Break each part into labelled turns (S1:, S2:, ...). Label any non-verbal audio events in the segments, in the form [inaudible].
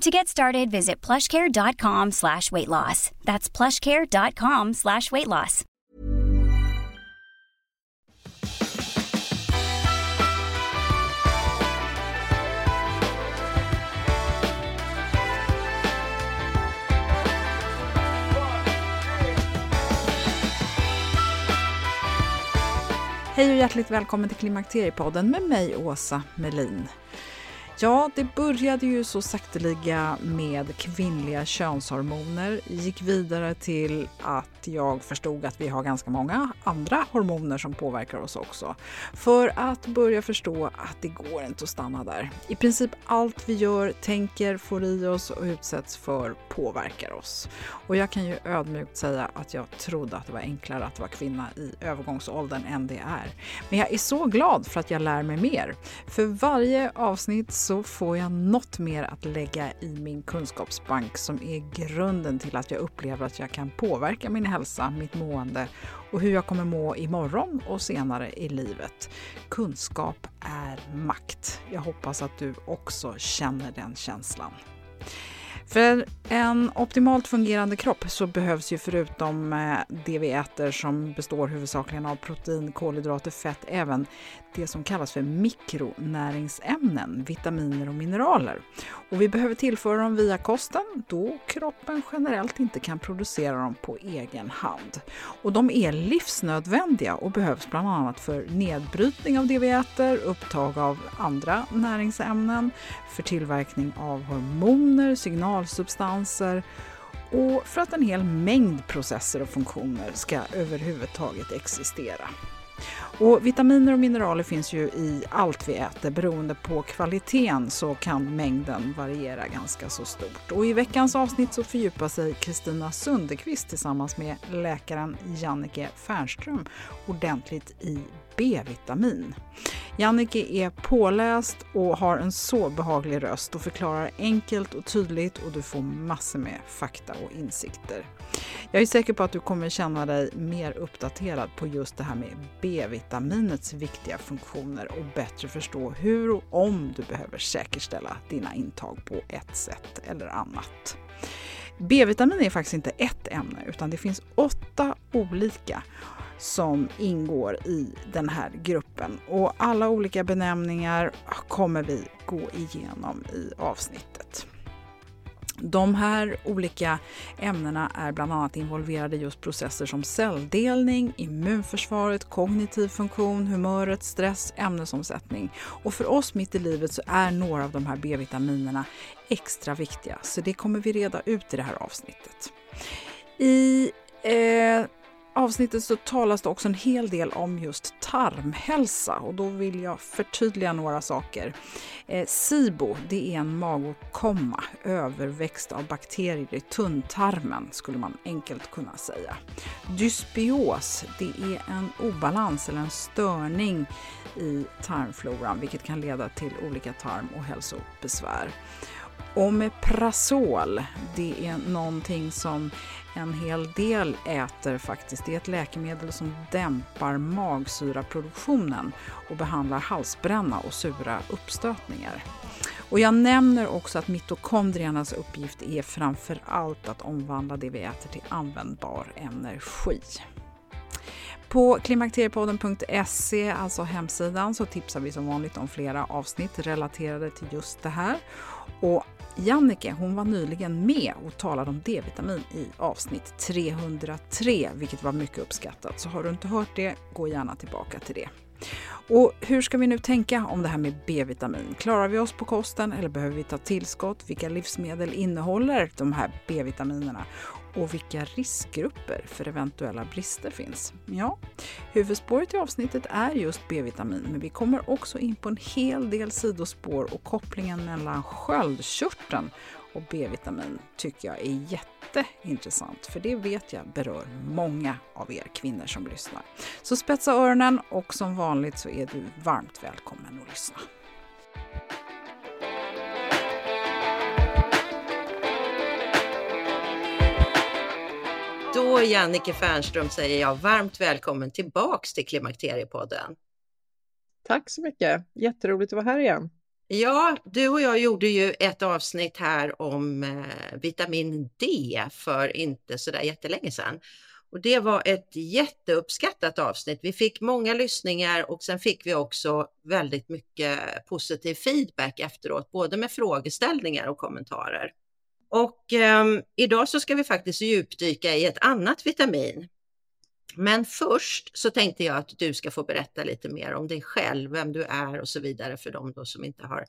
S1: To get started, visit plushcare.com slash weight loss. That's plushcare.com slash weight loss.
S2: Hej och hjärtligt välkommen till Klimakteriepodden med mig Åsa Melin. Ja, det började ju så sakteliga med kvinnliga könshormoner, gick vidare till att jag förstod att vi har ganska många andra hormoner som påverkar oss också. För att börja förstå att det går inte att stanna där. I princip allt vi gör, tänker, får i oss och utsätts för påverkar oss. Och jag kan ju ödmjukt säga att jag trodde att det var enklare att vara kvinna i övergångsåldern än det är. Men jag är så glad för att jag lär mig mer. För varje avsnitt så får jag något mer att lägga i min kunskapsbank som är grunden till att jag upplever att jag kan påverka min hälsa, mitt mående och hur jag kommer må imorgon och senare i livet. Kunskap är makt. Jag hoppas att du också känner den känslan. För en optimalt fungerande kropp så behövs ju förutom eh, det vi äter som består huvudsakligen av protein, kolhydrater, fett, även det som kallas för mikronäringsämnen, vitaminer och mineraler. Och vi behöver tillföra dem via kosten då kroppen generellt inte kan producera dem på egen hand. Och de är livsnödvändiga och behövs bland annat för nedbrytning av det vi äter, upptag av andra näringsämnen, för tillverkning av hormoner, signalsubstanser och för att en hel mängd processer och funktioner ska överhuvudtaget existera. Och vitaminer och mineraler finns ju i allt vi äter. Beroende på kvaliteten så kan mängden variera ganska så stort. Och I veckans avsnitt så fördjupar sig Kristina Sunderqvist tillsammans med läkaren Jannike Fernström ordentligt i B-vitamin. Jannike är påläst och har en så behaglig röst och förklarar enkelt och tydligt och du får massor med fakta och insikter. Jag är säker på att du kommer känna dig mer uppdaterad på just det här med B-vitaminets viktiga funktioner och bättre förstå hur och om du behöver säkerställa dina intag på ett sätt eller annat. B-vitamin är faktiskt inte ett ämne utan det finns åtta olika som ingår i den här gruppen. Och alla olika benämningar kommer vi gå igenom i avsnittet. De här olika ämnena är bland annat involverade i just processer som celldelning, immunförsvaret, kognitiv funktion, humöret, stress, ämnesomsättning. Och för oss mitt i livet så är några av de här B-vitaminerna extra viktiga, så det kommer vi reda ut i det här avsnittet. I eh, avsnittet så talas det också en hel del om just tarmhälsa och då vill jag förtydliga några saker. Eh, SIBO, det är en magåkomma, överväxt av bakterier i tunntarmen skulle man enkelt kunna säga. Dysbios, det är en obalans eller en störning i tarmfloran vilket kan leda till olika tarm och hälsobesvär. Omeprazol, det är någonting som en hel del äter faktiskt. Det är ett läkemedel som dämpar magsyraproduktionen och behandlar halsbränna och sura uppstötningar. Och jag nämner också att mitokondriernas uppgift är framför allt att omvandla det vi äter till användbar energi. På klimakteriepodden.se, alltså hemsidan, så tipsar vi som vanligt om flera avsnitt relaterade till just det här. Och Jannike hon var nyligen med och talade om D-vitamin i avsnitt 303, vilket var mycket uppskattat. Så har du inte hört det, gå gärna tillbaka till det. Och hur ska vi nu tänka om det här med B-vitamin? Klarar vi oss på kosten eller behöver vi ta tillskott? Vilka livsmedel innehåller de här B-vitaminerna? Och vilka riskgrupper för eventuella brister finns? Ja, huvudspåret i avsnittet är just B-vitamin, men vi kommer också in på en hel del sidospår och kopplingen mellan sköldkörteln och B-vitamin tycker jag är jätteintressant, för det vet jag berör många av er kvinnor som lyssnar. Så spetsa öronen och som vanligt så är du varmt välkommen att lyssna.
S3: Då, Jannike Fernström, säger jag varmt välkommen tillbaks till Klimakteriepodden.
S4: Tack så mycket. Jätteroligt att vara här igen.
S3: Ja, du och jag gjorde ju ett avsnitt här om eh, vitamin D för inte så där jättelänge sedan. Och det var ett jätteuppskattat avsnitt. Vi fick många lyssningar och sen fick vi också väldigt mycket positiv feedback efteråt, både med frågeställningar och kommentarer. Och eh, idag så ska vi faktiskt djupdyka i ett annat vitamin. Men först så tänkte jag att du ska få berätta lite mer om dig själv, vem du är och så vidare för de då som inte har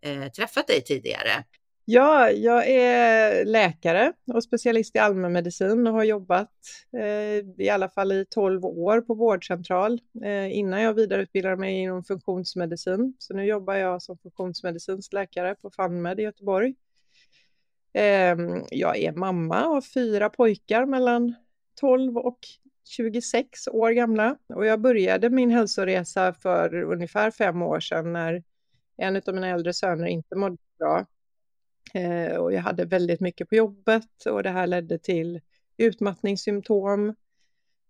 S3: eh, träffat dig tidigare.
S4: Ja, jag är läkare och specialist i allmänmedicin och har jobbat eh, i alla fall i 12 år på vårdcentral eh, innan jag vidareutbildade mig inom funktionsmedicin. Så nu jobbar jag som funktionsmedicinsk läkare på FunMed i Göteborg. Ehm, jag är mamma av fyra pojkar mellan 12 och 26 år gamla och jag började min hälsoresa för ungefär fem år sedan när en av mina äldre söner inte mådde bra. Eh, och jag hade väldigt mycket på jobbet och det här ledde till utmattningssymptom.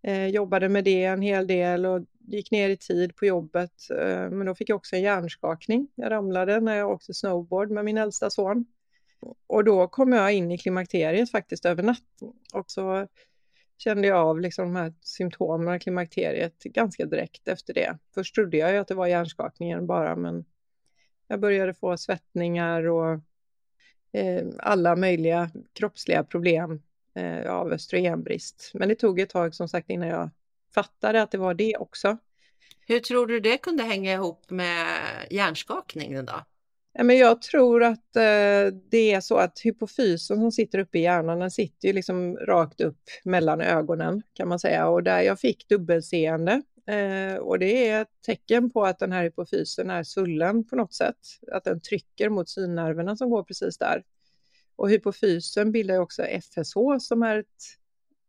S4: Eh, jobbade med det en hel del och gick ner i tid på jobbet. Eh, men då fick jag också en hjärnskakning. Jag ramlade när jag åkte snowboard med min äldsta son. Och då kom jag in i klimakteriet faktiskt över natten. Och så kände jag av liksom de här symptomen av klimakteriet ganska direkt efter det. Först trodde jag ju att det var hjärnskakningen bara, men jag började få svettningar och eh, alla möjliga kroppsliga problem eh, av östrogenbrist. Men det tog ett tag som sagt innan jag fattade att det var det också.
S3: Hur tror du det kunde hänga ihop med hjärnskakningen då?
S4: Men jag tror att eh, det är så att hypofysen som sitter uppe i hjärnan, den sitter ju liksom rakt upp mellan ögonen kan man säga. Och där jag fick dubbelseende. Eh, och det är ett tecken på att den här hypofysen är svullen på något sätt. Att den trycker mot synnerverna som går precis där. Och hypofysen bildar också FSH som är ett,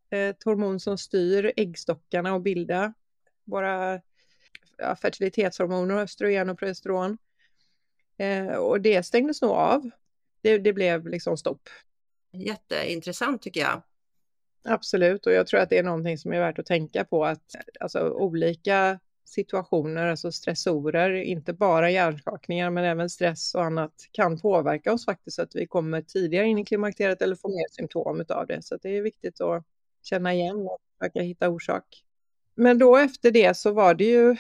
S4: ett hormon som styr äggstockarna och bildar våra ja, fertilitetshormoner, östrogen och progesteron. Eh, och det stängdes nog av. Det, det blev liksom stopp.
S3: Jätteintressant tycker jag.
S4: Absolut, och jag tror att det är någonting som är värt att tänka på att alltså, olika situationer, alltså stressorer, inte bara hjärnskakningar men även stress och annat kan påverka oss faktiskt så att vi kommer tidigare in i klimakteriet eller får mer symptom av det. Så det är viktigt att känna igen och försöka hitta orsak. Men då efter det så var det ju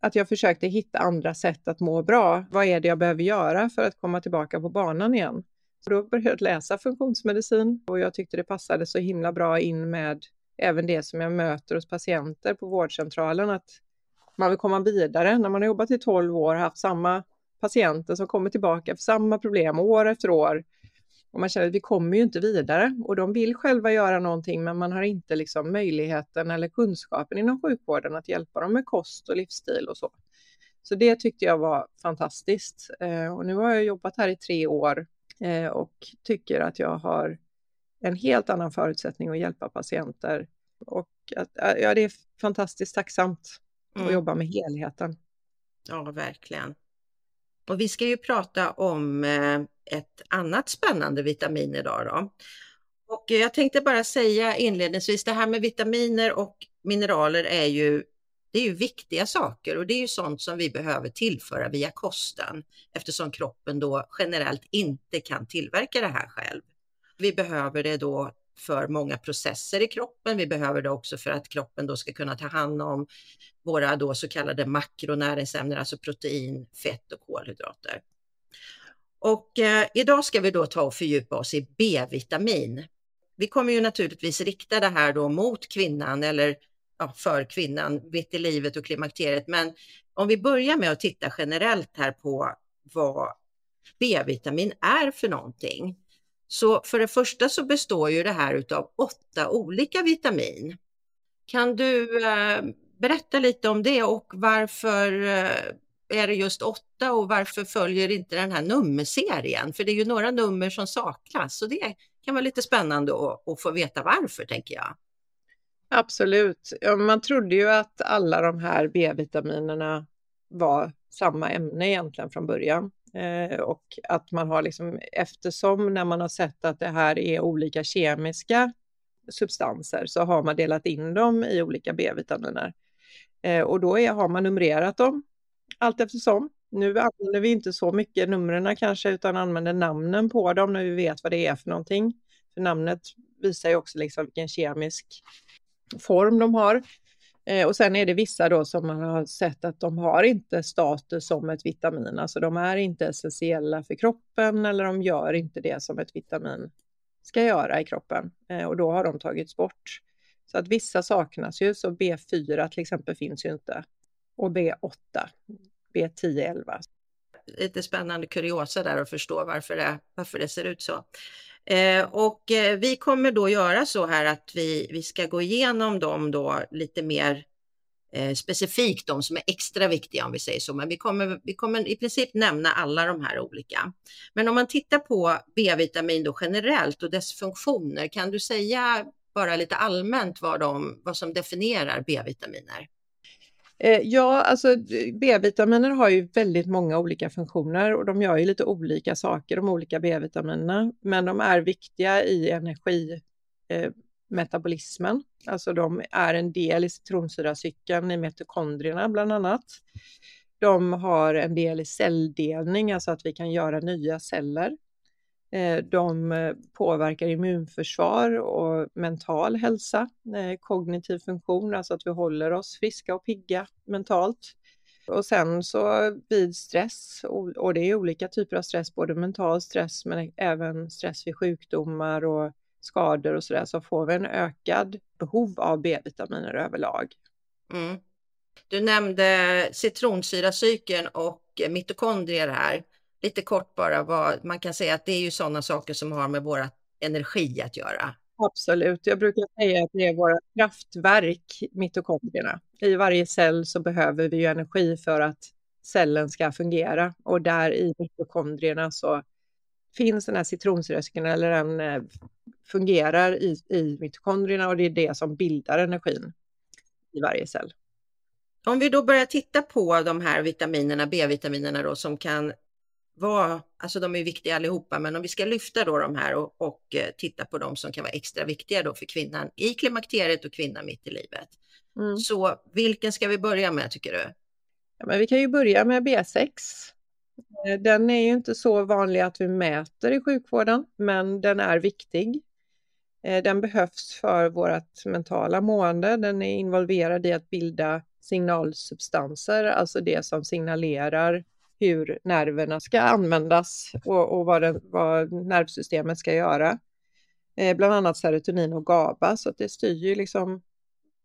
S4: att jag försökte hitta andra sätt att må bra. Vad är det jag behöver göra för att komma tillbaka på banan igen? Så då började jag läsa funktionsmedicin och jag tyckte det passade så himla bra in med även det som jag möter hos patienter på vårdcentralen, att man vill komma vidare. När man har jobbat i 12 år och haft samma patienter som kommer tillbaka för samma problem år efter år och man känner att vi kommer ju inte vidare och de vill själva göra någonting men man har inte liksom möjligheten eller kunskapen inom sjukvården att hjälpa dem med kost och livsstil och så. Så det tyckte jag var fantastiskt. Eh, och nu har jag jobbat här i tre år eh, och tycker att jag har en helt annan förutsättning att hjälpa patienter. Och att, ja, det är fantastiskt tacksamt att mm. jobba med helheten.
S3: Ja, verkligen. Och vi ska ju prata om eh, ett annat spännande vitamin idag då. Och jag tänkte bara säga inledningsvis, det här med vitaminer och mineraler är ju, det är ju viktiga saker och det är ju sånt som vi behöver tillföra via kosten eftersom kroppen då generellt inte kan tillverka det här själv. Vi behöver det då för många processer i kroppen. Vi behöver det också för att kroppen då ska kunna ta hand om våra då så kallade makronäringsämnen, alltså protein, fett och kolhydrater. Och eh, idag ska vi då ta och fördjupa oss i B-vitamin. Vi kommer ju naturligtvis rikta det här då mot kvinnan eller ja, för kvinnan mitt i livet och klimakteriet. Men om vi börjar med att titta generellt här på vad B-vitamin är för någonting. Så för det första så består ju det här utav åtta olika vitamin. Kan du eh, berätta lite om det och varför eh, är det just åtta och varför följer inte den här nummerserien? För det är ju några nummer som saknas så det kan vara lite spännande att, att få veta varför tänker jag.
S4: Absolut. Ja, man trodde ju att alla de här B-vitaminerna var samma ämne egentligen från början. Eh, och att man har liksom, eftersom när man har sett att det här är olika kemiska substanser så har man delat in dem i olika B-vitaminer. Eh, och då är, har man numrerat dem allt eftersom. Nu använder vi inte så mycket numren kanske utan använder namnen på dem när vi vet vad det är för någonting. För namnet visar ju också liksom vilken kemisk form de har. Eh, och sen är det vissa då som man har sett att de har inte status som ett vitamin, alltså de är inte essentiella för kroppen eller de gör inte det som ett vitamin ska göra i kroppen eh, och då har de tagits bort. Så att vissa saknas ju, så B4 till exempel finns ju inte och B8, B10, 11.
S3: Lite spännande kuriosa där att förstå varför det, varför det ser ut så. Eh, och eh, vi kommer då göra så här att vi, vi ska gå igenom dem då lite mer eh, specifikt, de som är extra viktiga om vi säger så. Men vi kommer, vi kommer i princip nämna alla de här olika. Men om man tittar på B-vitamin då generellt och dess funktioner, kan du säga bara lite allmänt vad, de, vad som definierar B-vitaminer?
S4: Eh, ja, alltså B-vitaminer har ju väldigt många olika funktioner och de gör ju lite olika saker, de olika B-vitaminerna, men de är viktiga i energimetabolismen. Eh, alltså de är en del i citronsyracykeln i mitokondrierna bland annat. De har en del i celldelning, alltså att vi kan göra nya celler. Eh, de eh, påverkar immunförsvar och mental hälsa, eh, kognitiv funktion, alltså att vi håller oss friska och pigga mentalt. Och sen så vid stress, och det är olika typer av stress, både mental stress men även stress vid sjukdomar och skador och sådär, så får vi en ökad behov av B-vitaminer överlag.
S3: Mm. Du nämnde citronsyracykeln och mitokondrier här lite kort bara vad man kan säga att det är ju sådana saker som har med våra energi att göra.
S4: Absolut, jag brukar säga att det är våra kraftverk, mitokondrierna. I varje cell så behöver vi ju energi för att cellen ska fungera och där i mitokondrierna så finns den här citronsyracykeln eller den eh, fungerar i, i mitokondrierna och det är det som bildar energin i varje cell.
S3: Om vi då börjar titta på de här vitaminerna, B-vitaminerna då som kan vad, alltså de är viktiga allihopa, men om vi ska lyfta då de här och, och eh, titta på de som kan vara extra viktiga då för kvinnan i klimakteriet och kvinnan mitt i livet. Mm. Så vilken ska vi börja med tycker du?
S4: Ja, men vi kan ju börja med B6. Eh, den är ju inte så vanlig att vi mäter i sjukvården, men den är viktig. Eh, den behövs för vårt mentala mående. Den är involverad i att bilda signalsubstanser, alltså det som signalerar hur nerverna ska användas och, och vad, den, vad, nervsystemet ska göra. Eh, bland annat serotonin och GABA, så att det styr ju liksom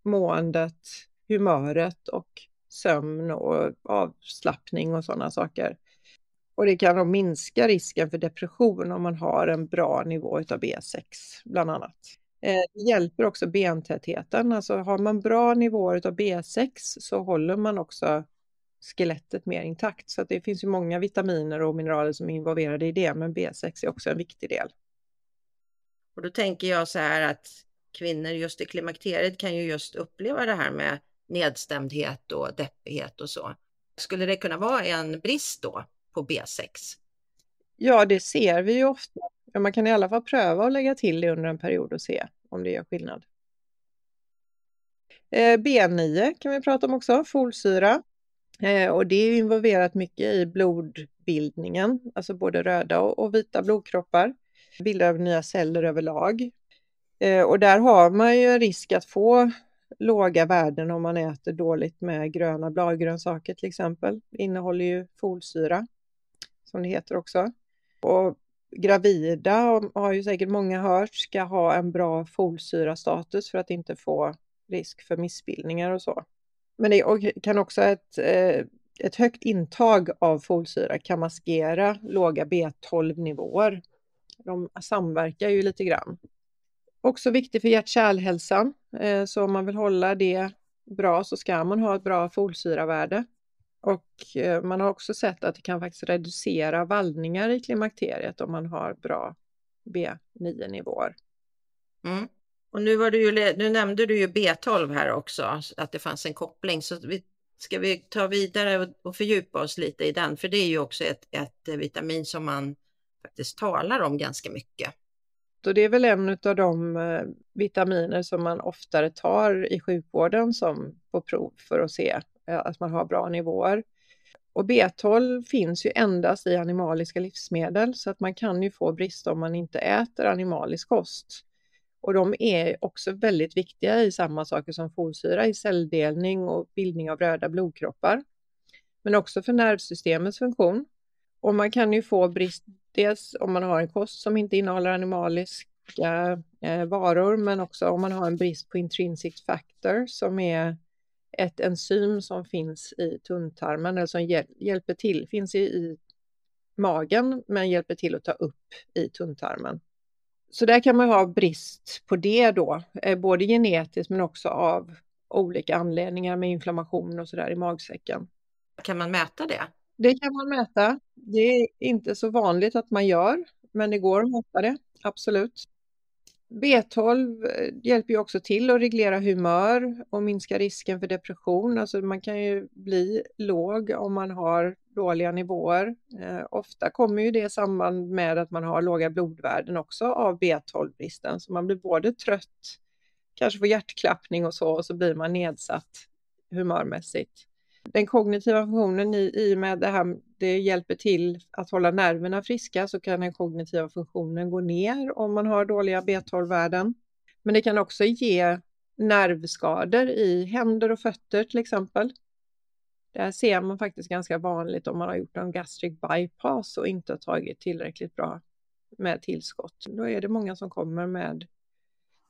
S4: måendet, humöret och sömn och avslappning och sådana saker. Och det kan då minska risken för depression om man har en bra nivå av B6 bland annat. Eh, det hjälper också bentätheten, alltså har man bra nivåer av B6 så håller man också skelettet mer intakt. Så det finns ju många vitaminer och mineraler som är involverade i det, men B6 är också en viktig del.
S3: Och då tänker jag så här att kvinnor just i klimakteriet kan ju just uppleva det här med nedstämdhet och deppighet och så. Skulle det kunna vara en brist då på B6?
S4: Ja, det ser vi ju ofta. Man kan i alla fall pröva att lägga till det under en period och se om det gör skillnad. Eh, B9 kan vi prata om också, folsyra. Eh, och det är involverat mycket i blodbildningen, alltså både röda och vita blodkroppar. Bildar nya celler överlag. Eh, och där har man ju risk att få låga värden om man äter dåligt med gröna bladgrönsaker till exempel. Det innehåller ju folsyra, som det heter också. Och gravida, har ju säkert många hört, ska ha en bra folsyrastatus för att inte få risk för missbildningar och så. Men det kan också ett, eh, ett högt intag av folsyra kan maskera låga B12-nivåer. De samverkar ju lite grann. Också viktigt för hjärt-kärlhälsan, eh, så om man vill hålla det bra så ska man ha ett bra folsyravärde. Och eh, man har också sett att det kan faktiskt reducera vallningar i klimakteriet om man har bra B9-nivåer.
S3: Mm. Och nu, var du ju, nu nämnde du ju B12 här också, att det fanns en koppling. Så vi, ska vi ta vidare och, och fördjupa oss lite i den? För det är ju också ett, ett eh, vitamin som man faktiskt talar om ganska mycket.
S4: Och det är väl en av de eh, vitaminer som man oftare tar i sjukvården som på prov för att se eh, att man har bra nivåer. Och B12 finns ju endast i animaliska livsmedel så att man kan ju få brist om man inte äter animalisk kost. Och de är också väldigt viktiga i samma saker som folsyra i celldelning och bildning av röda blodkroppar. Men också för nervsystemets funktion. Och man kan ju få brist dels om man har en kost som inte innehåller animaliska eh, varor, men också om man har en brist på intrinsic factor som är ett enzym som finns i tunntarmen eller som hjäl hjälper till, finns i, i magen men hjälper till att ta upp i tunntarmen. Så där kan man ha brist på det då, eh, både genetiskt men också av olika anledningar med inflammation och sådär i magsäcken.
S3: Kan man mäta det?
S4: Det kan man mäta. Det är inte så vanligt att man gör, men det går att mäta det, absolut. B12 eh, hjälper ju också till att reglera humör och minska risken för depression. Alltså man kan ju bli låg om man har dåliga nivåer. Eh, ofta kommer ju det i samband med att man har låga blodvärden också av B12-bristen. Så man blir både trött, kanske får hjärtklappning och så, och så blir man nedsatt humörmässigt. Den kognitiva funktionen i, i med det här, det hjälper till att hålla nerverna friska så kan den kognitiva funktionen gå ner om man har dåliga B12-värden. Men det kan också ge nervskador i händer och fötter till exempel. Det här ser man faktiskt ganska vanligt om man har gjort en gastric bypass och inte har tagit tillräckligt bra med tillskott. Då är det många som kommer med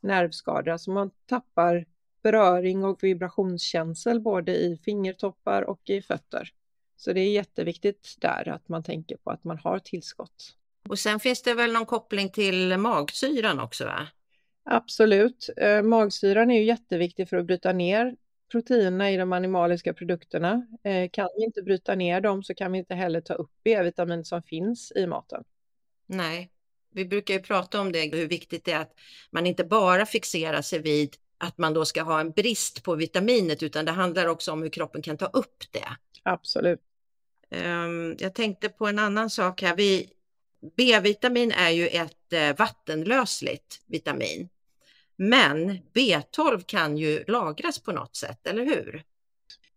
S4: nervskador, alltså man tappar beröring och vibrationskänsel både i fingertoppar och i fötter. Så det är jätteviktigt där att man tänker på att man har tillskott.
S3: Och sen finns det väl någon koppling till magsyran också? Va?
S4: Absolut. Eh, magsyran är ju jätteviktig för att bryta ner proteinerna i de animaliska produkterna. Eh, kan vi inte bryta ner dem så kan vi inte heller ta upp B-vitamin som finns i maten.
S3: Nej, vi brukar ju prata om det, hur viktigt det är att man inte bara fixerar sig vid att man då ska ha en brist på vitaminet, utan det handlar också om hur kroppen kan ta upp det.
S4: Absolut.
S3: Um, jag tänkte på en annan sak här. B-vitamin är ju ett uh, vattenlösligt vitamin. Men B12 kan ju lagras på något sätt, eller hur?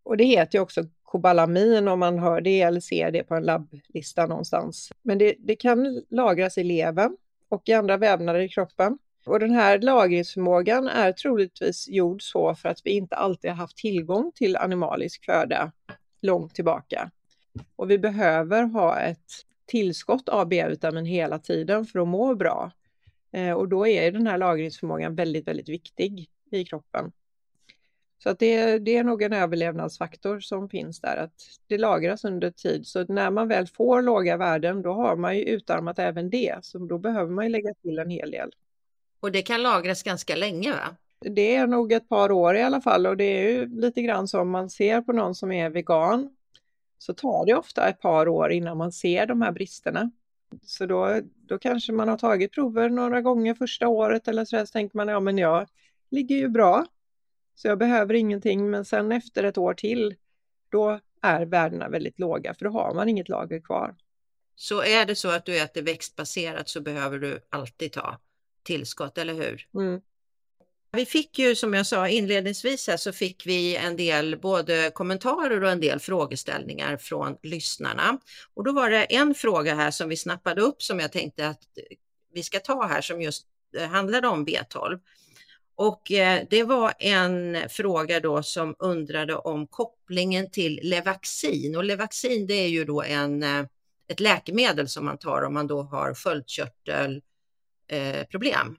S4: Och det heter ju också kobalamin om man hör det eller ser det på en labblista någonstans. Men det, det kan lagras i levern och i andra vävnader i kroppen. Och den här lagringsförmågan är troligtvis gjord så för att vi inte alltid har haft tillgång till animalisk föda långt tillbaka. Och vi behöver ha ett tillskott av B-vitamin hela tiden för att må bra. Eh, och då är den här lagringsförmågan väldigt, väldigt viktig i kroppen. Så att det, det är nog en överlevnadsfaktor som finns där, att det lagras under tid. Så när man väl får låga värden, då har man ju utarmat även det. Så då behöver man ju lägga till en hel del.
S3: Och det kan lagras ganska länge va?
S4: Det är nog ett par år i alla fall och det är ju lite grann som man ser på någon som är vegan. Så tar det ofta ett par år innan man ser de här bristerna. Så då, då kanske man har tagit prover några gånger första året eller så, där, så tänker man ja men jag ligger ju bra. Så jag behöver ingenting men sen efter ett år till då är värdena väldigt låga för då har man inget lager kvar.
S3: Så är det så att du äter växtbaserat så behöver du alltid ta tillskott, eller hur?
S4: Mm.
S3: Vi fick ju som jag sa inledningsvis här så fick vi en del både kommentarer och en del frågeställningar från lyssnarna. Och då var det en fråga här som vi snappade upp som jag tänkte att vi ska ta här som just eh, handlade om B12. Och eh, det var en fråga då som undrade om kopplingen till Levaxin och Levaxin det är ju då en, eh, ett läkemedel som man tar om man då har sköldkörtelproblem.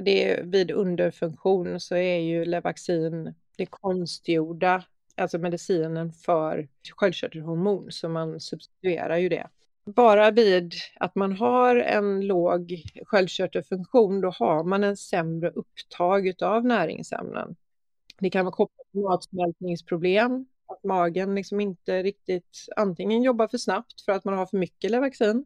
S4: Det är, vid underfunktion så är ju Levaxin det konstgjorda, alltså medicinen för sköldkörtelhormon, så man substituerar ju det. Bara vid att man har en låg sköldkörtelfunktion, då har man en sämre upptag av näringsämnen. Det kan vara kopplat till matsmältningsproblem, att magen liksom inte riktigt antingen jobbar för snabbt för att man har för mycket Levaxin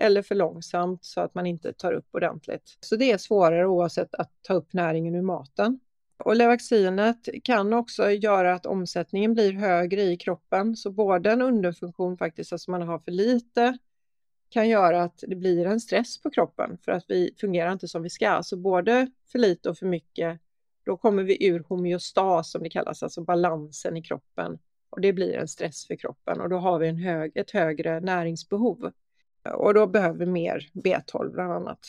S4: eller för långsamt så att man inte tar upp ordentligt. Så det är svårare oavsett att ta upp näringen ur maten. Och Levaxinet kan också göra att omsättningen blir högre i kroppen, så både en underfunktion faktiskt, alltså man har för lite, kan göra att det blir en stress på kroppen för att vi fungerar inte som vi ska. Så både för lite och för mycket, då kommer vi ur homeostas som det kallas, alltså balansen i kroppen. Och det blir en stress för kroppen och då har vi en hög, ett högre näringsbehov. Och då behöver vi mer B12 bland annat.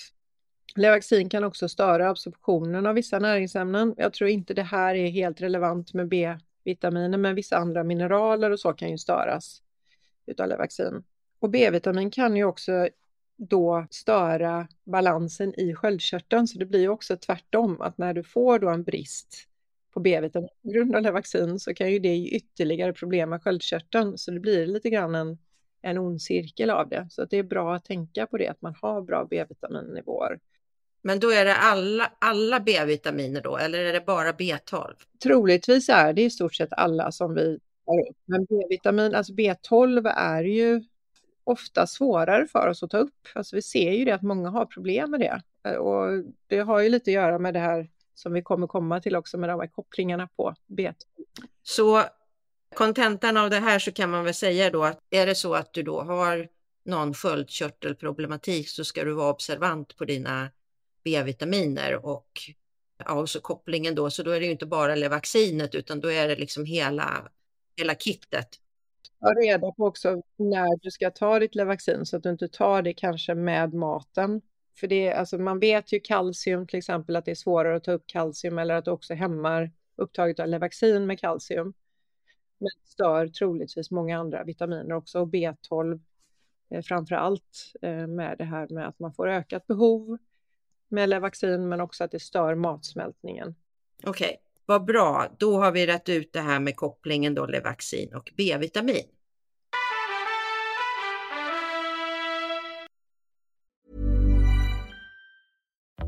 S4: Levaxin kan också störa absorptionen av vissa näringsämnen. Jag tror inte det här är helt relevant med B-vitaminer, men vissa andra mineraler och så kan ju störas utav Levaxin. Och B-vitamin kan ju också då störa balansen i sköldkörteln, så det blir också tvärtom, att när du får då en brist på B-vitamin på grund av Levaxin så kan ju det ge ytterligare problem med sköldkörteln, så det blir lite grann en, en ond cirkel av det. Så det är bra att tänka på det, att man har bra B-vitaminnivåer.
S3: Men då är det alla, alla B-vitaminer då, eller är det bara B12?
S4: Troligtvis är det i stort sett alla som vi har upp. Men B-vitamin, alltså B12 är ju ofta svårare för oss att ta upp. Alltså vi ser ju det att många har problem med det. Och det har ju lite att göra med det här som vi kommer komma till också med de här kopplingarna på B12.
S3: Så kontentan av det här så kan man väl säga då att är det så att du då har någon sköldkörtelproblematik så ska du vara observant på dina B-vitaminer och, ja, och så kopplingen då, så då är det ju inte bara Levaxinet utan då är det liksom hela, hela kittet.
S4: Ta reda på också när du ska ta ditt Levaxin så att du inte tar det kanske med maten. För det, alltså man vet ju kalcium till exempel att det är svårare att ta upp kalcium eller att det också hämmar upptaget av Levaxin med kalcium. Men stör troligtvis många andra vitaminer också och B12 eh, framför allt eh, med det här med att man får ökat behov med Levaxin men också att det stör matsmältningen.
S3: Okej, okay. vad bra. Då har vi rätt ut det här med kopplingen då Levaxin och B-vitamin.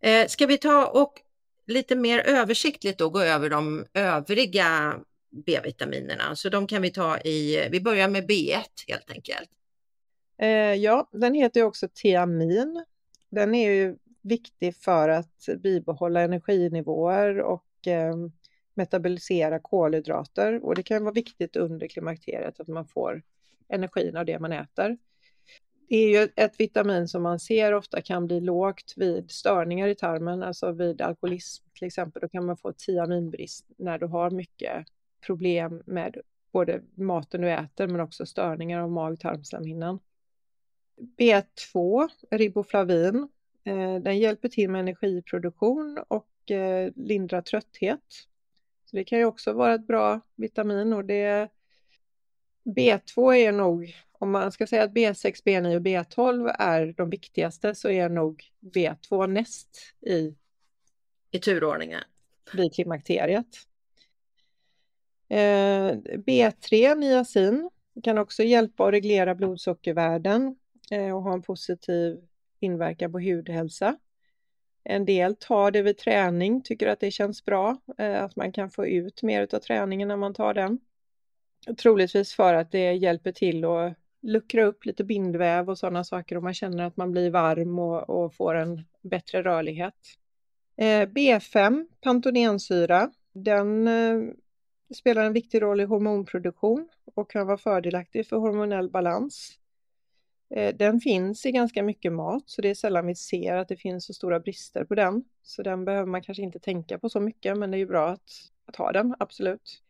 S3: Eh, ska vi ta och lite mer översiktligt då gå över de övriga B-vitaminerna? Så de kan vi ta i, vi börjar med B1 helt enkelt.
S4: Eh, ja, den heter ju också tiamin. Den är ju viktig för att bibehålla energinivåer och eh, metabolisera kolhydrater. Och det kan vara viktigt under klimakteriet att man får energin av det man äter. Det är ju ett vitamin som man ser ofta kan bli lågt vid störningar i tarmen, alltså vid alkoholism till exempel. Då kan man få tiaminbrist när du har mycket problem med både maten du äter men också störningar av mag-tarmslemhinnan. B2, riboflavin, eh, den hjälper till med energiproduktion och eh, lindrar trötthet. Så det kan ju också vara ett bra vitamin och det B2 är nog om man ska säga att B6, B9 och B12 är de viktigaste så är nog B2 näst i,
S3: i turordningen
S4: vid klimakteriet. Eh, B3, niacin, kan också hjälpa att reglera blodsockervärden eh, och ha en positiv inverkan på hudhälsa. En del tar det vid träning, tycker att det känns bra, eh, att man kan få ut mer av träningen när man tar den. Troligtvis för att det hjälper till att luckra upp lite bindväv och sådana saker och man känner att man blir varm och, och får en bättre rörlighet. Eh, B5, pantonensyra, den eh, spelar en viktig roll i hormonproduktion och kan vara fördelaktig för hormonell balans. Eh, den finns i ganska mycket mat så det är sällan vi ser att det finns så stora brister på den. Så den behöver man kanske inte tänka på så mycket men det är ju bra att, att ha den, absolut.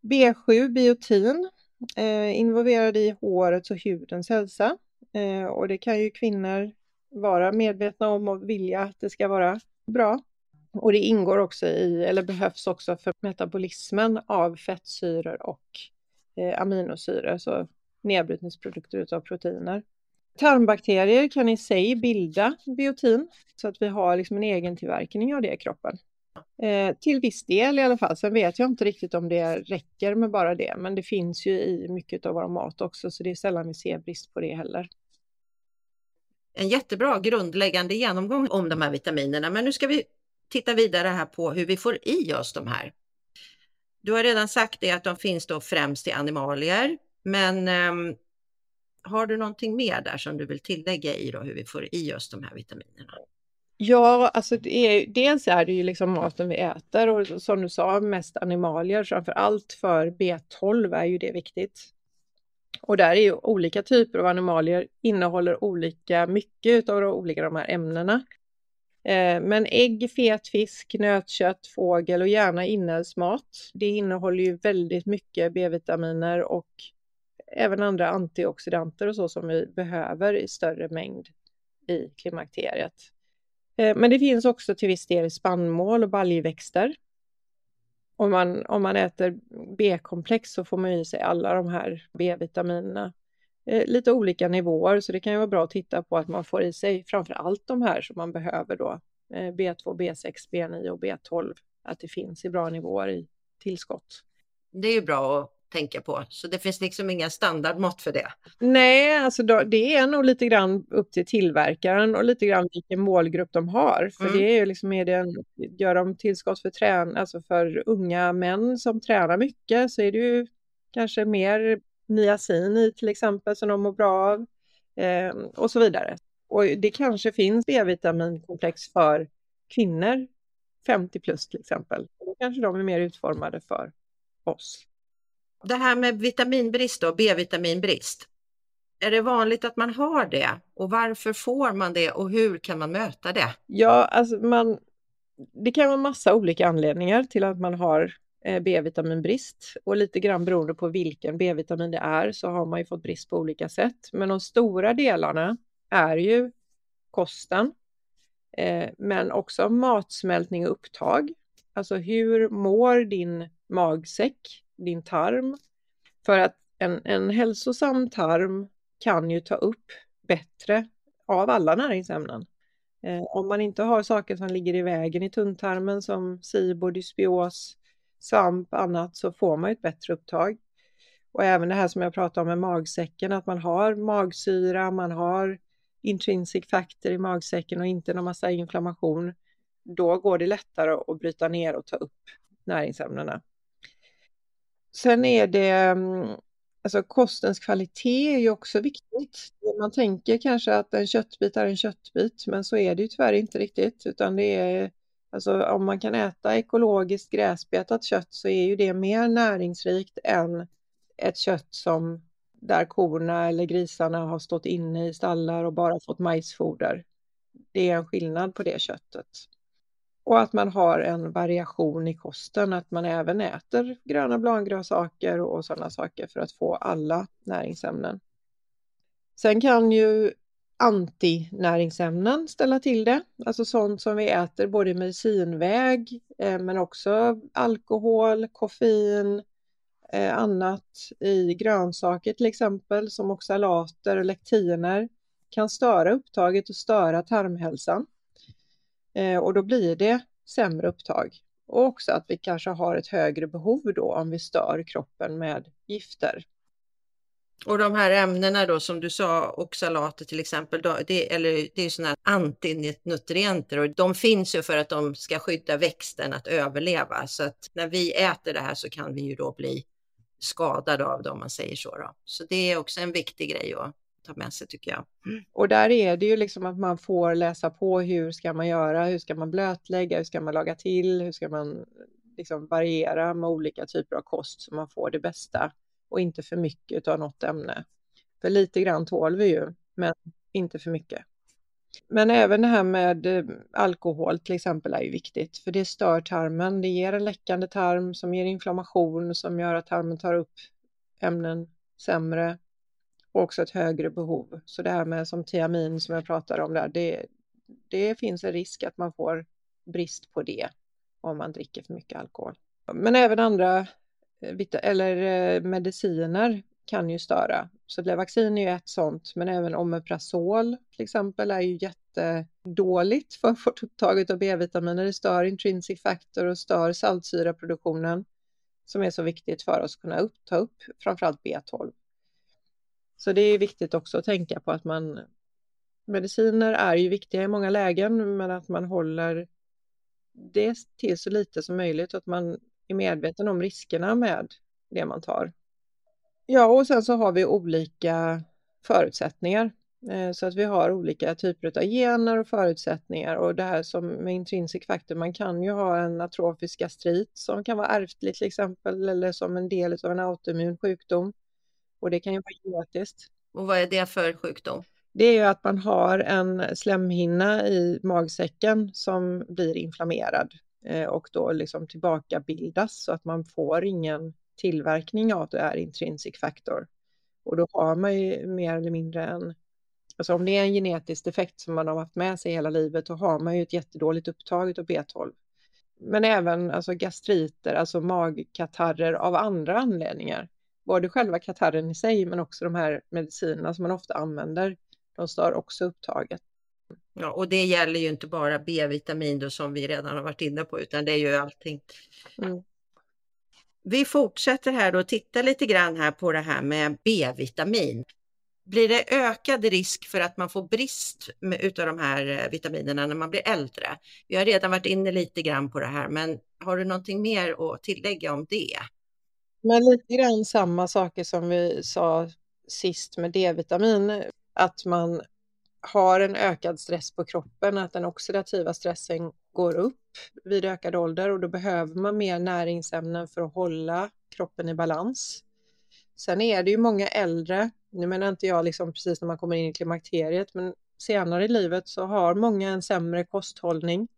S4: B7, biotin, eh, involverad i hårets och hudens hälsa. Eh, och det kan ju kvinnor vara medvetna om och vilja att det ska vara bra. Och det ingår också i, eller behövs också för metabolismen av fettsyror och eh, aminosyror, så nedbrytningsprodukter utav proteiner. Tarmbakterier kan i sig bilda biotin så att vi har liksom en egen tillverkning av det i kroppen. Eh, till viss del i alla fall. Sen vet jag inte riktigt om det räcker med bara det, men det finns ju i mycket av vår mat också, så det är sällan vi ser brist på det heller.
S3: En jättebra grundläggande genomgång om de här vitaminerna, men nu ska vi titta vidare här på hur vi får i oss de här. Du har redan sagt det att de finns då främst i animalier, men eh, har du någonting mer där som du vill tillägga i då hur vi får i oss de här vitaminerna?
S4: Ja, alltså det är, dels är det ju liksom maten vi äter och som du sa mest animalier, framför allt för B12 är ju det viktigt. Och där är ju olika typer av animalier innehåller olika mycket av de olika de här ämnena. Eh, men ägg, fet fisk, nötkött, fågel och gärna inälvsmat. Det innehåller ju väldigt mycket B-vitaminer och även andra antioxidanter och så som vi behöver i större mängd i klimakteriet. Eh, men det finns också till viss del spannmål och baljväxter. Om man, om man äter B-komplex så får man i sig alla de här B-vitaminerna. Eh, lite olika nivåer, så det kan ju vara bra att titta på att man får i sig framför allt de här som man behöver då. B2, B6, B9 och B12. Att det finns i bra nivåer i tillskott.
S3: Det är ju bra att tänka på. Så det finns liksom inga standardmått för det?
S4: Nej, alltså då, det är nog lite grann upp till tillverkaren och lite grann vilken målgrupp de har. För mm. det är ju liksom, är det en, gör de tillskott för trän, alltså för unga män som tränar mycket så är det ju kanske mer niacin i till exempel som de mår bra av eh, och så vidare. Och det kanske finns B-vitaminkomplex för kvinnor 50 plus till exempel. Då kanske de är mer utformade för oss.
S3: Det här med vitaminbrist då, B-vitaminbrist. Är det vanligt att man har det och varför får man det och hur kan man möta det?
S4: Ja, alltså man, det kan vara massa olika anledningar till att man har eh, B-vitaminbrist och lite grann beroende på vilken B-vitamin det är så har man ju fått brist på olika sätt. Men de stora delarna är ju kosten, eh, men också matsmältning och upptag. Alltså hur mår din magsäck, din tarm? För att en, en hälsosam tarm kan ju ta upp bättre av alla näringsämnen. Eh, om man inte har saker som ligger i vägen i tunntarmen som sibor, dysbios, svamp, annat så får man ett bättre upptag. Och även det här som jag pratade om med magsäcken, att man har magsyra, man har intrinsic factor i magsäcken och inte någon massa inflammation. Då går det lättare att bryta ner och ta upp näringsämnena. Sen är det mm, alltså kostens kvalitet är ju också viktigt. Man tänker kanske att en köttbit är en köttbit, men så är det ju tyvärr inte riktigt, utan det är alltså om man kan äta ekologiskt gräsbetat kött så är ju det mer näringsrikt än ett kött som där korna eller grisarna har stått inne i stallar och bara fått majsfoder. Det är en skillnad på det köttet. Och att man har en variation i kosten, att man även äter gröna bladgrönsaker och sådana saker för att få alla näringsämnen. Sen kan ju antinäringsämnen ställa till det, alltså sånt som vi äter både i medicinväg eh, men också alkohol, koffein, eh, annat i grönsaker till exempel som oxalater och lektiner kan störa upptaget och störa tarmhälsan. Eh, och då blir det sämre upptag. Och också att vi kanske har ett högre behov då om vi stör kroppen med gifter.
S3: Och de här ämnena då som du sa, oxalater till exempel, då, det, eller det är sådana antinutrienter och de finns ju för att de ska skydda växten att överleva. Så att när vi äter det här så kan vi ju då bli skadade av det om man säger så. Då. Så det är också en viktig grej att ta med sig tycker jag.
S4: Mm. Och där är det ju liksom att man får läsa på hur ska man göra, hur ska man blötlägga, hur ska man laga till, hur ska man liksom variera med olika typer av kost så man får det bästa och inte för mycket av något ämne. För lite grann tål vi ju, men inte för mycket. Men även det här med eh, alkohol till exempel är ju viktigt, för det stör tarmen. Det ger en läckande tarm som ger inflammation som gör att tarmen tar upp ämnen sämre och också ett högre behov. Så det här med som tiamin som jag pratade om där, det, det finns en risk att man får brist på det om man dricker för mycket alkohol. Men även andra eh, eller eh, mediciner kan ju störa. Så Levaxin är ju ett sånt, men även Omeprazol till exempel är ju jättedåligt för vårt upptaget av B-vitaminer. Det stör intrinsic factor och stör saltsyraproduktionen som är så viktigt för oss att kunna upp, ta upp framförallt B12. Så det är viktigt också att tänka på att man mediciner är ju viktiga i många lägen, men att man håller det till så lite som möjligt och att man är medveten om riskerna med det man tar. Ja, och sen så har vi olika förutsättningar eh, så att vi har olika typer av gener och förutsättningar och det här som med intrinsic factor, man kan ju ha en atrofisk gastrit som kan vara ärftlig till exempel eller som en del av en autoimmun sjukdom. Och det kan ju vara genetiskt.
S3: Och vad är det för sjukdom?
S4: Det är ju att man har en slemhinna i magsäcken som blir inflammerad eh, och då liksom tillbakabildas så att man får ingen tillverkning av det här intrinsic factor. Och då har man ju mer eller mindre en, alltså om det är en genetisk defekt som man har haft med sig hela livet, då har man ju ett jättedåligt upptag av B12. Men även alltså gastriter, alltså magkatarrer av andra anledningar både själva katarren i sig men också de här medicinerna som man ofta använder, de stör också upptaget.
S3: Ja, och det gäller ju inte bara B-vitamin då som vi redan har varit inne på, utan det är ju allting. Mm. Vi fortsätter här och tittar lite grann här på det här med B-vitamin. Blir det ökad risk för att man får brist utav de här eh, vitaminerna när man blir äldre? Vi har redan varit inne lite grann på det här, men har du någonting mer att tillägga om det?
S4: Men lite grann samma saker som vi sa sist med D-vitamin, att man har en ökad stress på kroppen, att den oxidativa stressen går upp vid ökad ålder och då behöver man mer näringsämnen för att hålla kroppen i balans. Sen är det ju många äldre, nu menar inte jag liksom precis när man kommer in i klimakteriet, men senare i livet så har många en sämre kosthållning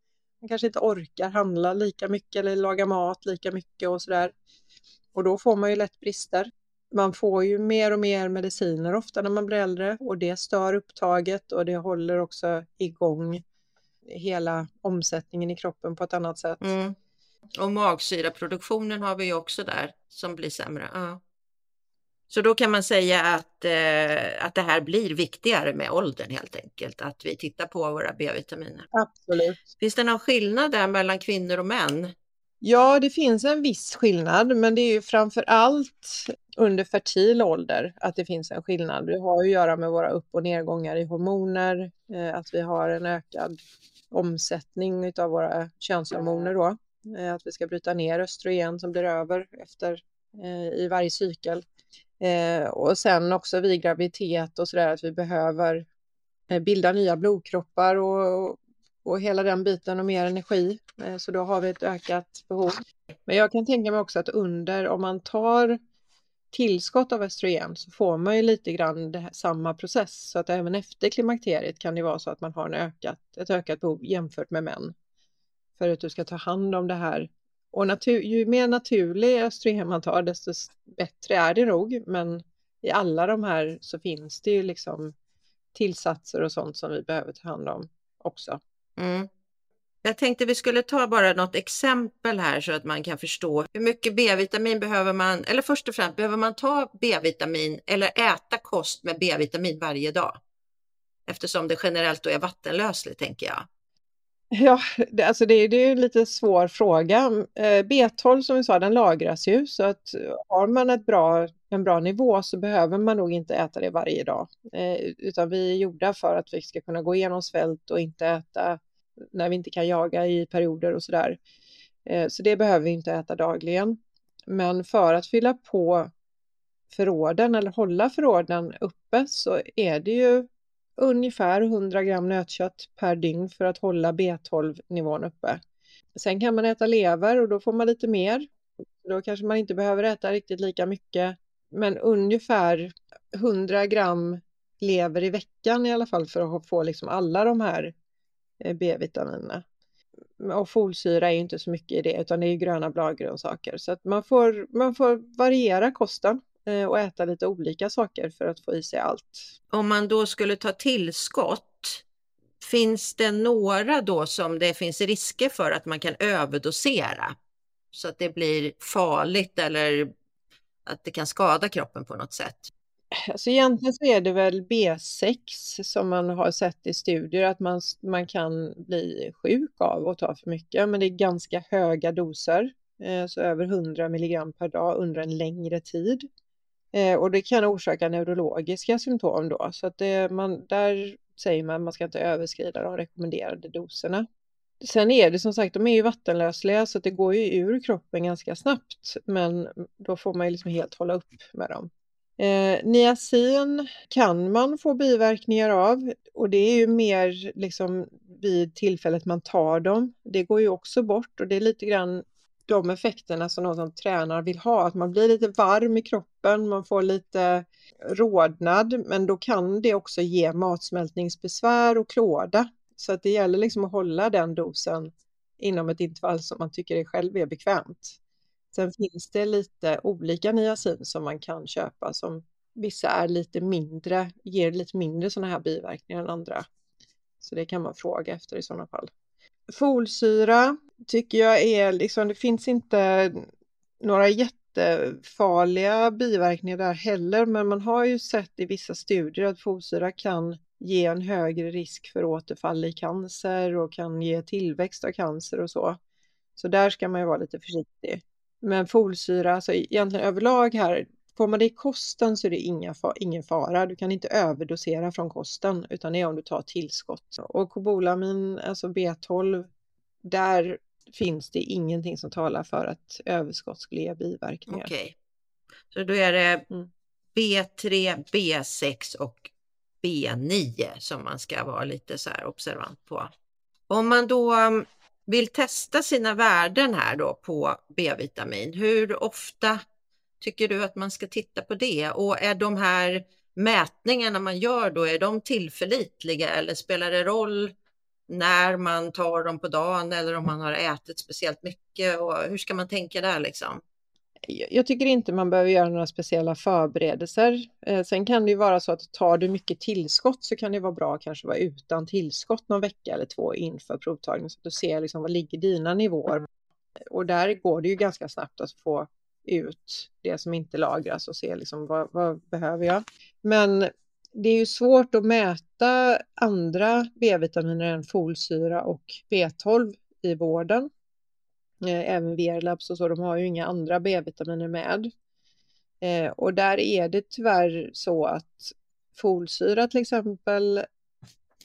S4: Man kanske inte orkar handla lika mycket eller laga mat lika mycket och sådär. Och då får man ju lätt brister. Man får ju mer och mer mediciner ofta när man blir äldre och det stör upptaget och det håller också igång hela omsättningen i kroppen på ett annat sätt.
S3: Mm. Och magsyraproduktionen har vi ju också där som blir sämre. Ja. Så då kan man säga att, eh, att det här blir viktigare med åldern helt enkelt, att vi tittar på våra B-vitaminer.
S4: Absolut.
S3: Finns det någon skillnad där mellan kvinnor och män?
S4: Ja, det finns en viss skillnad, men det är ju framför allt under fertil ålder att det finns en skillnad. Det har att göra med våra upp och nedgångar i hormoner, eh, att vi har en ökad omsättning av våra könshormoner då, eh, att vi ska bryta ner östrogen som blir över efter eh, i varje cykel. Och sen också vid graviditet och så där att vi behöver bilda nya blodkroppar och, och hela den biten och mer energi. Eh, så då har vi ett ökat behov. Men jag kan tänka mig också att under, om man tar tillskott av östrogen så får man ju lite grann här, samma process. Så att även efter klimakteriet kan det vara så att man har en ökat, ett ökat behov jämfört med män. För att du ska ta hand om det här. Och natur, ju mer naturlig östrogen man tar desto bättre är det nog. Men i alla de här så finns det ju liksom tillsatser och sånt som vi behöver ta hand om också.
S3: Mm. Jag tänkte vi skulle ta bara något exempel här så att man kan förstå hur mycket B-vitamin behöver man, eller först och främst behöver man ta B-vitamin eller äta kost med B-vitamin varje dag? Eftersom det generellt då är vattenlösligt tänker jag.
S4: Ja, det, alltså det, det är en lite svår fråga. Eh, B12 som vi sa, den lagras ju så att eh, har man ett bra, en bra nivå så behöver man nog inte äta det varje dag. Eh, utan vi är gjorda för att vi ska kunna gå igenom svält och inte äta när vi inte kan jaga i perioder och sådär. Eh, så det behöver vi inte äta dagligen. Men för att fylla på förråden eller hålla förråden uppe så är det ju ungefär 100 gram nötkött per dygn för att hålla B12-nivån uppe. Sen kan man äta lever och då får man lite mer. Då kanske man inte behöver äta riktigt lika mycket. Men ungefär 100 gram lever i veckan i alla fall för att få liksom alla de här eh, B-vitaminerna. Och folsyra är ju inte så mycket i det utan det är ju gröna bladgrönsaker. Så att man får, man får variera kosten och äta lite olika saker för att få i sig allt.
S3: Om man då skulle ta tillskott, finns det några då som det finns risker för att man kan överdosera? Så att det blir farligt eller att det kan skada kroppen på något sätt?
S4: Alltså egentligen så är det väl B6 som man har sett i studier att man, man kan bli sjuk av och ta för mycket, men det är ganska höga doser, eh, så över 100 milligram per dag under en längre tid. Eh, och det kan orsaka neurologiska symptom då, så att det, man, där säger man att man ska inte överskrida de rekommenderade doserna. Sen är det som sagt, de är ju vattenlösliga så att det går ju ur kroppen ganska snabbt, men då får man ju liksom helt hålla upp med dem. Eh, niacin kan man få biverkningar av och det är ju mer liksom vid tillfället man tar dem. Det går ju också bort och det är lite grann de effekterna som någon som tränar vill ha, att man blir lite varm i kroppen, man får lite rodnad, men då kan det också ge matsmältningsbesvär och klåda. Så att det gäller liksom att hålla den dosen inom ett intervall som man tycker själv är bekvämt. Sen finns det lite olika niacin som man kan köpa som vissa är lite mindre, ger lite mindre sådana här biverkningar än andra. Så det kan man fråga efter i sådana fall. Folsyra tycker jag är liksom, det finns inte några jättefarliga biverkningar där heller, men man har ju sett i vissa studier att folsyra kan ge en högre risk för återfall i cancer och kan ge tillväxt av cancer och så. Så där ska man ju vara lite försiktig. Men folsyra, alltså egentligen överlag här, får man det i kosten så är det inga, ingen fara. Du kan inte överdosera från kosten utan det är om du tar tillskott. Och kobolamin, alltså B12, där finns det ingenting som talar för att överskott skulle ge biverkningar.
S3: Okej, okay. så då är det mm. B3, B6 och B9 som man ska vara lite så här observant på. Om man då vill testa sina värden här då på B-vitamin, hur ofta tycker du att man ska titta på det? Och är de här mätningarna man gör då, är de tillförlitliga eller spelar det roll när man tar dem på dagen eller om man har ätit speciellt mycket och hur ska man tänka där liksom?
S4: Jag tycker inte man behöver göra några speciella förberedelser. Eh, sen kan det ju vara så att tar du mycket tillskott så kan det vara bra att kanske vara utan tillskott någon vecka eller två inför provtagning så att du ser liksom vad ligger dina nivåer. Och där går det ju ganska snabbt att få ut det som inte lagras och se liksom vad, vad behöver jag. Men det är ju svårt att mäta andra B-vitaminer än folsyra och B12 i vården. Eh, även Verlabs och så, de har ju inga andra B-vitaminer med. Eh, och där är det tyvärr så att folsyra till exempel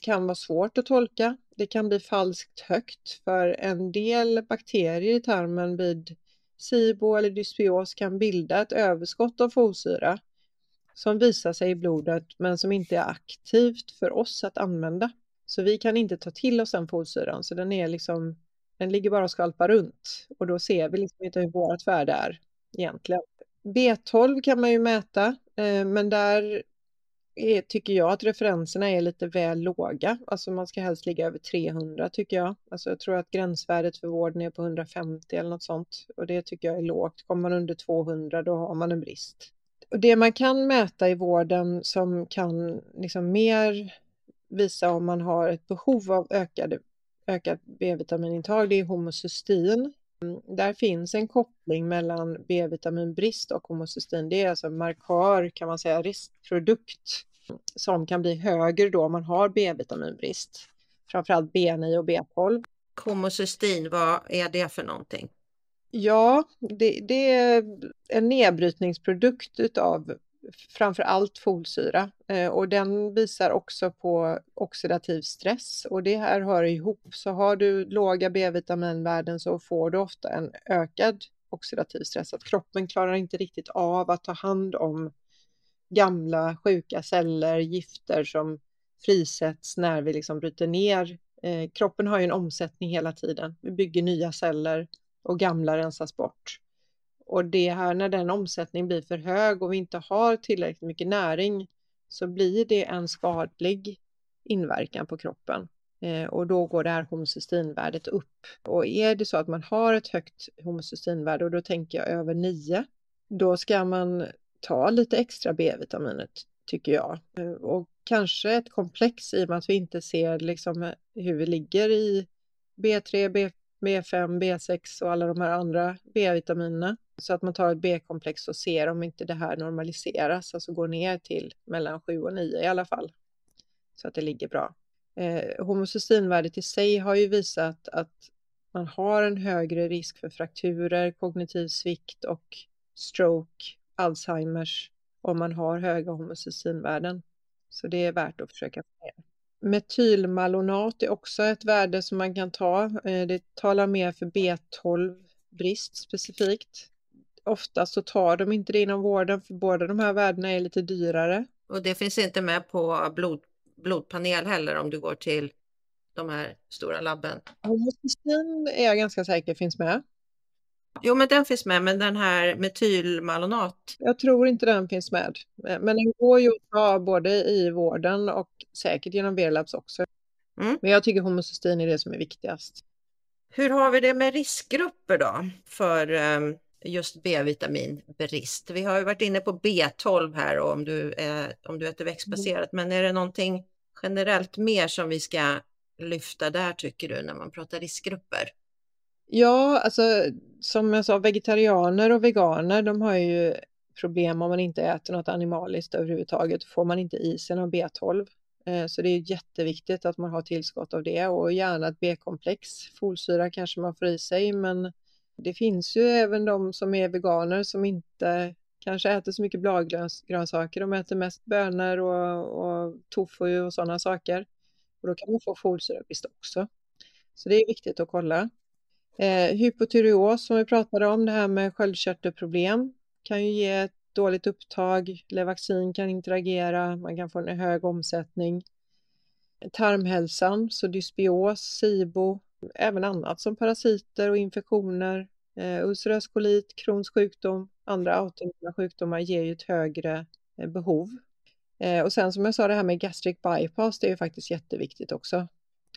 S4: kan vara svårt att tolka. Det kan bli falskt högt för en del bakterier i tarmen vid SIBO eller dysbios kan bilda ett överskott av folsyra som visar sig i blodet men som inte är aktivt för oss att använda. Så vi kan inte ta till oss den folsyran så den är liksom den ligger bara och skvalpar runt och då ser vi liksom inte hur vårt värde är egentligen. B12 kan man ju mäta, eh, men där är, tycker jag att referenserna är lite väl låga. Alltså man ska helst ligga över 300 tycker jag. Alltså jag tror att gränsvärdet för vården är på 150 eller något sånt och det tycker jag är lågt. Kommer man under 200 då har man en brist. Och det man kan mäta i vården som kan liksom mer visa om man har ett behov av ökade ökat B-vitaminintag, det är homocystein. Där finns en koppling mellan B-vitaminbrist och homocystein. Det är alltså en markör, kan man säga, riskprodukt som kan bli högre då om man har B-vitaminbrist. Framförallt B9 och B12.
S3: Homocystein, vad är det för någonting?
S4: Ja, det, det är en nedbrytningsprodukt utav framför allt folsyra eh, och den visar också på oxidativ stress och det här hör ihop. Så har du låga B-vitaminvärden så får du ofta en ökad oxidativ stress, att kroppen klarar inte riktigt av att ta hand om gamla sjuka celler, gifter som frisätts när vi liksom bryter ner. Eh, kroppen har ju en omsättning hela tiden. Vi bygger nya celler och gamla rensas bort. Och det här när den omsättningen blir för hög och vi inte har tillräckligt mycket näring så blir det en skadlig inverkan på kroppen. Eh, och då går det här homocysteinvärdet upp. Och är det så att man har ett högt homocysteinvärde och då tänker jag över 9, då ska man ta lite extra B-vitaminer tycker jag. Eh, och kanske ett komplex i och med att vi inte ser liksom eh, hur vi ligger i B3, B, B5, B6 och alla de här andra B-vitaminerna. Så att man tar ett B-komplex och ser om inte det här normaliseras, alltså går ner till mellan 7 och 9 i alla fall. Så att det ligger bra. Eh, homocysteinvärdet i sig har ju visat att man har en högre risk för frakturer, kognitiv svikt och stroke, Alzheimers om man har höga homocysteinvärden. Så det är värt att försöka få ner. Metylmalonat är också ett värde som man kan ta. Eh, det talar mer för B12 brist specifikt ofta så tar de inte det inom vården för båda de här värdena är lite dyrare.
S3: Och det finns inte med på blod, blodpanel heller om du går till de här stora labben?
S4: Homocystein är jag ganska säker finns med.
S3: Jo, men den finns med, men den här metylmalonat?
S4: Jag tror inte den finns med, men den går ju att ta både i vården och säkert genom Verlabs också. Mm. Men jag tycker homocystein är det som är viktigast.
S3: Hur har vi det med riskgrupper då för um just B-vitaminbrist. Vi har ju varit inne på B12 här och om du, är, om du äter växtbaserat, mm. men är det någonting generellt mer som vi ska lyfta där tycker du när man pratar riskgrupper?
S4: Ja, alltså som jag sa, vegetarianer och veganer, de har ju problem om man inte äter något animaliskt överhuvudtaget. Får man inte i sig någon B12. Eh, så det är jätteviktigt att man har tillskott av det och gärna ett B-komplex. Folsyra kanske man får i sig, men det finns ju även de som är veganer som inte kanske äter så mycket bladgrönsaker. De äter mest bönor och, och tofu och sådana saker. Och då kan man få folsyrabrist också. Så det är viktigt att kolla. Eh, hypotyreos som vi pratade om, det här med sköldkörtelproblem kan ju ge ett dåligt upptag. Levaxin kan interagera, man kan få en hög omsättning. Tarmhälsan, så dysbios, SIBO, även annat som parasiter och infektioner, eh, ulcerös kolit, Crohns sjukdom, andra autoimmuna sjukdomar ger ju ett högre eh, behov. Eh, och sen som jag sa det här med gastric bypass, det är ju faktiskt jätteviktigt också.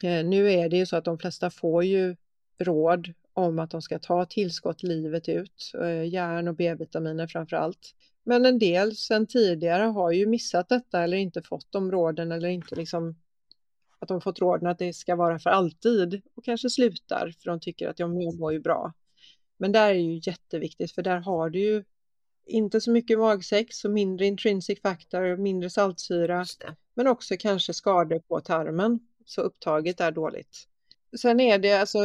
S4: Eh, nu är det ju så att de flesta får ju råd om att de ska ta tillskott livet ut, eh, järn och B-vitaminer framför allt. Men en del sedan tidigare har ju missat detta eller inte fått de råden eller inte liksom att de fått råden att det ska vara för alltid och kanske slutar för de tycker att jag mår ju bra. Men där är ju jätteviktigt för där har du ju inte så mycket magsex och mindre intrinsic factor, mindre saltsyra, men också kanske skador på tarmen, så upptaget är dåligt. Sen är det alltså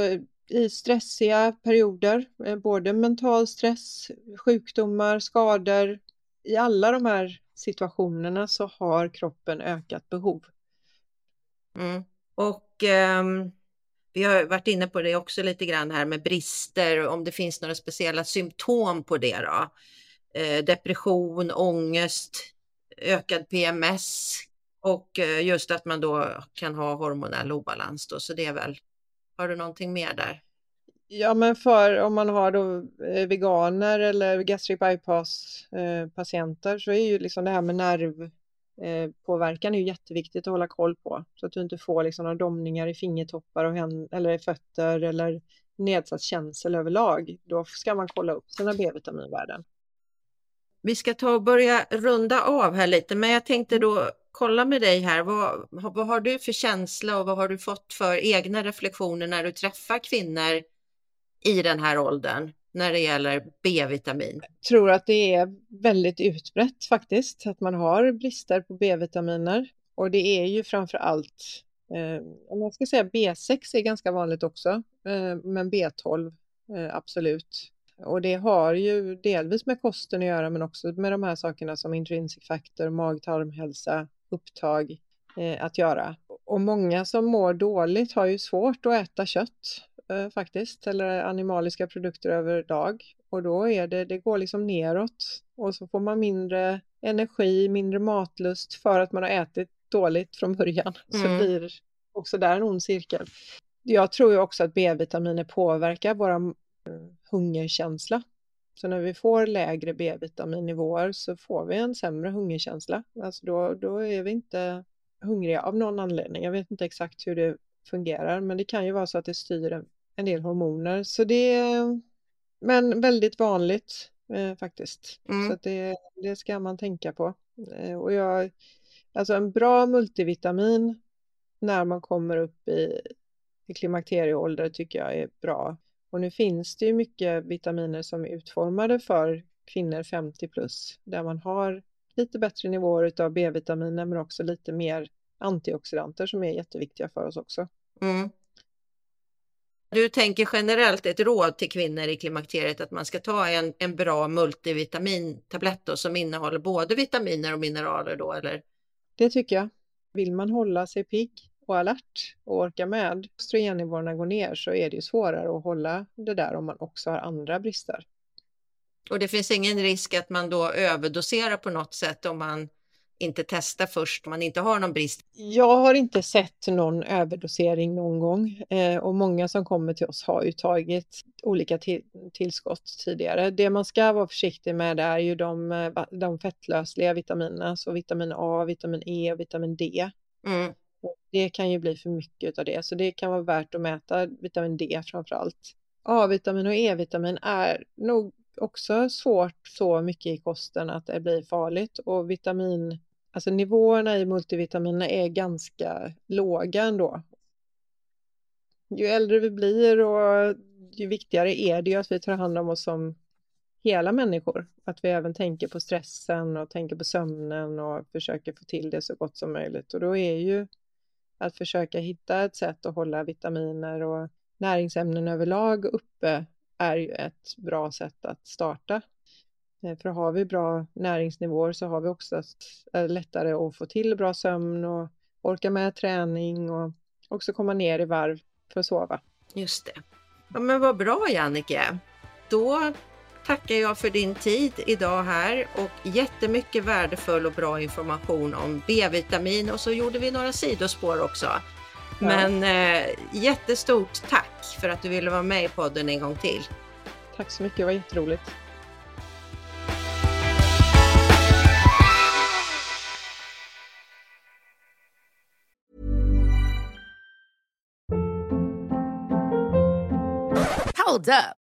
S4: i stressiga perioder, eh, både mental stress, sjukdomar, skador, i alla de här situationerna så har kroppen ökat behov.
S3: Mm. Och um, vi har varit inne på det också lite grann här med brister, om det finns några speciella symptom på det då. Eh, depression, ångest, ökad PMS och eh, just att man då kan ha hormonell obalans då, så det är väl, har du någonting mer där?
S4: Ja, men för om man har då eh, veganer eller gastric bypass patienter så är ju liksom det här med nervpåverkan är ju jätteviktigt att hålla koll på så att du inte får liksom några domningar i fingertoppar och eller i fötter eller nedsatt känsel överlag. Då ska man kolla upp sina B-vitaminvärden.
S3: Vi ska ta och börja runda av här lite, men jag tänkte då kolla med dig här. Vad, vad har du för känsla och vad har du fått för egna reflektioner när du träffar kvinnor i den här åldern när det gäller B-vitamin?
S4: Jag tror att det är väldigt utbrett faktiskt, att man har brister på B-vitaminer. Och det är ju framför allt, eh, om jag ska säga B6 är ganska vanligt också, eh, men B12 eh, absolut. Och det har ju delvis med kosten att göra men också med de här sakerna som intrinsic factor, mag-tarmhälsa, upptag eh, att göra. Och många som mår dåligt har ju svårt att äta kött eh, faktiskt, eller animaliska produkter överlag. Och då är det, det går liksom neråt och så får man mindre energi, mindre matlust för att man har ätit dåligt från början. [laughs] Mm. Så blir också där en ond cirkel. Jag tror ju också att B-vitaminer påverkar våra hungerkänsla. Så när vi får lägre B-vitaminnivåer så får vi en sämre hungerkänsla. Alltså då, då är vi inte hungriga av någon anledning. Jag vet inte exakt hur det fungerar, men det kan ju vara så att det styr en, del hormoner. Så det är men väldigt vanligt eh, faktiskt. Mm. Så det, det ska man tänka på. Eh, och jag, alltså en bra multivitamin när man kommer upp i, i klimakterieålder tycker jag är bra. Och nu finns det ju mycket vitaminer som är utformade för kvinnor 50 plus där man har lite bättre nivåer av B-vitaminer men också lite mer antioxidanter som är jätteviktiga för oss också. Mm.
S3: Du tänker generellt ett råd till kvinnor i klimakteriet att man ska ta en, en bra multivitamintablett då, som innehåller både vitaminer och mineraler då eller?
S4: Det tycker jag. Vill man hålla sig pigg och alert och orka med. Östrogennivåerna går ner så är det ju svårare att hålla det där om man också har andra brister.
S3: Och det finns ingen risk att man då överdoserar på något sätt om man inte testar först, om man inte har någon brist?
S4: Jag har inte sett någon överdosering någon gång eh, och många som kommer till oss har ju tagit olika till, tillskott tidigare. Det man ska vara försiktig med är ju de, eh, de fettlösliga vitaminerna, så vitamin A, vitamin E och vitamin D. Mm. Det kan ju bli för mycket av det, så det kan vara värt att mäta vitamin D framför allt. A-vitamin och E-vitamin är nog också svårt så mycket i kosten att det blir farligt och vitamin, alltså nivåerna i multivitaminerna är ganska låga ändå. Ju äldre vi blir och ju viktigare är det ju att vi tar hand om oss som hela människor. Att vi även tänker på stressen och tänker på sömnen och försöker få till det så gott som möjligt. Och då är ju att försöka hitta ett sätt att hålla vitaminer och näringsämnen överlag uppe är ju ett bra sätt att starta. Eh, för har vi bra näringsnivåer så har vi också eh, lättare att få till bra sömn och orka med träning och också komma ner i varv för att sova.
S3: Just det. Ja, men vad bra Jannike. Då tackar jag för din tid idag här och jättemycket värdefull och bra information om B-vitamin och så gjorde vi några sidospår också. Men eh, jättestort tack för att du ville vara med i podden en gång till.
S4: Tack så mycket, det var jätteroligt.
S5: Hold up.